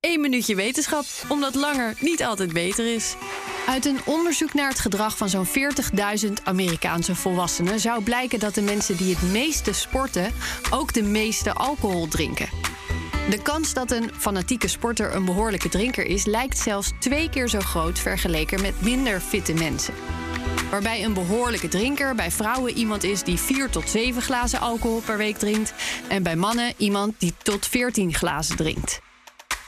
Eén minuutje wetenschap, omdat langer niet altijd beter is. Uit een onderzoek naar het gedrag van zo'n 40.000 Amerikaanse volwassenen zou blijken dat de mensen die het meeste sporten ook de meeste alcohol drinken. De kans dat een fanatieke sporter een behoorlijke drinker is, lijkt zelfs twee keer zo groot vergeleken met minder fitte mensen. Waarbij een behoorlijke drinker bij vrouwen iemand is die 4 tot 7 glazen alcohol per week drinkt, en bij mannen iemand die tot 14 glazen drinkt.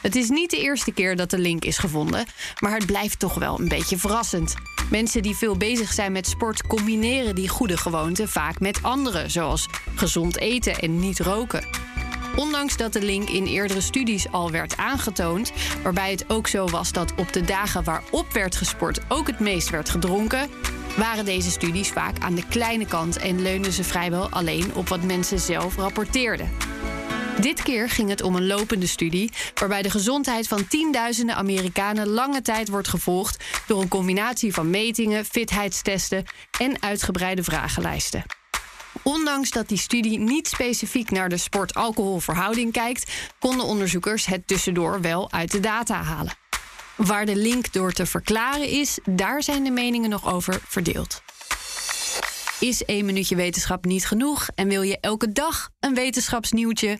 Het is niet de eerste keer dat de link is gevonden, maar het blijft toch wel een beetje verrassend. Mensen die veel bezig zijn met sport combineren die goede gewoonten vaak met andere, zoals gezond eten en niet roken. Ondanks dat de link in eerdere studies al werd aangetoond, waarbij het ook zo was dat op de dagen waarop werd gesport ook het meest werd gedronken, waren deze studies vaak aan de kleine kant en leunden ze vrijwel alleen op wat mensen zelf rapporteerden. Dit keer ging het om een lopende studie waarbij de gezondheid van tienduizenden Amerikanen lange tijd wordt gevolgd door een combinatie van metingen, fitheidstesten en uitgebreide vragenlijsten. Ondanks dat die studie niet specifiek naar de sport-alcoholverhouding kijkt, konden onderzoekers het tussendoor wel uit de data halen. Waar de link door te verklaren is, daar zijn de meningen nog over verdeeld. Is één minuutje wetenschap niet genoeg en wil je elke dag een wetenschapsnieuwtje?